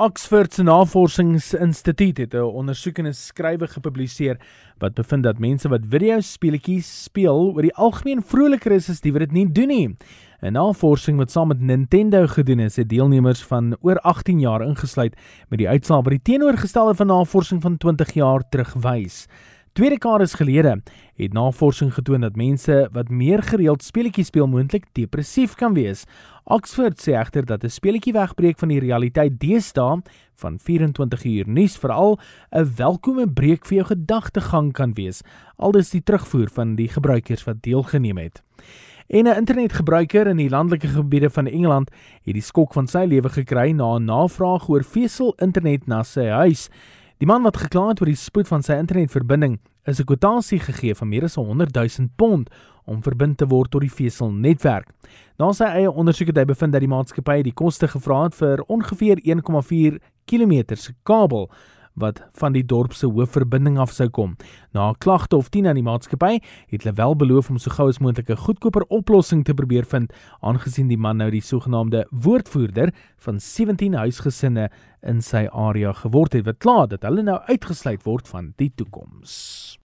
Oxford se Navorsingsinstituut het 'n ondersoekende skrywe gepubliseer wat bevind dat mense wat videospeletjies speel oor die algemeen vroliker is as die wat dit nie doen nie. 'n Navorsing wat saam met Nintendo gedoen is, het deelnemers van oor 18 jaar ingesluit met die uitslae wat die teenoorgestelde van navorsing van 20 jaar terugwys. Twee dekades gelede het navorsing getoon dat mense wat meer gereeld speletjies speel moontlik depressief kan wees. Oxford sê egter dat 'n speletjie wegbreek van die realiteit deesdae van 24 uur nuus veral 'n welkome breek vir jou gedagtegang kan wees. Aldus die terugvoer van die gebruikers wat deelgeneem het. En 'n internetgebruiker in die landelike gebiede van Engeland het die skok van sy lewe gekry na 'n navraag oor vesel internet na sy huis. Die man wat gekla het oor die spoed van sy internetverbinding, is 'n kwotasie gegee van meer as 100 000 pond om verbind te word tot die Vesel-netwerk. Na sy eie ondersoek het hy bevind dat die maatskappy die koste gevra het vir ongeveer 1,4 km se kabel wat van die dorp se hoofverbinding af sou kom. Na 'n klagte of 10 aan die maatskappy, het hulle wel beloof om so gou as moontlik 'n goedkoper oplossing te probeer vind, aangesien die man nou die sogenaamde woordvoerder van 17 huisgesinne in sy area geword het wat kla dat hulle nou uitgesluit word van die toekoms.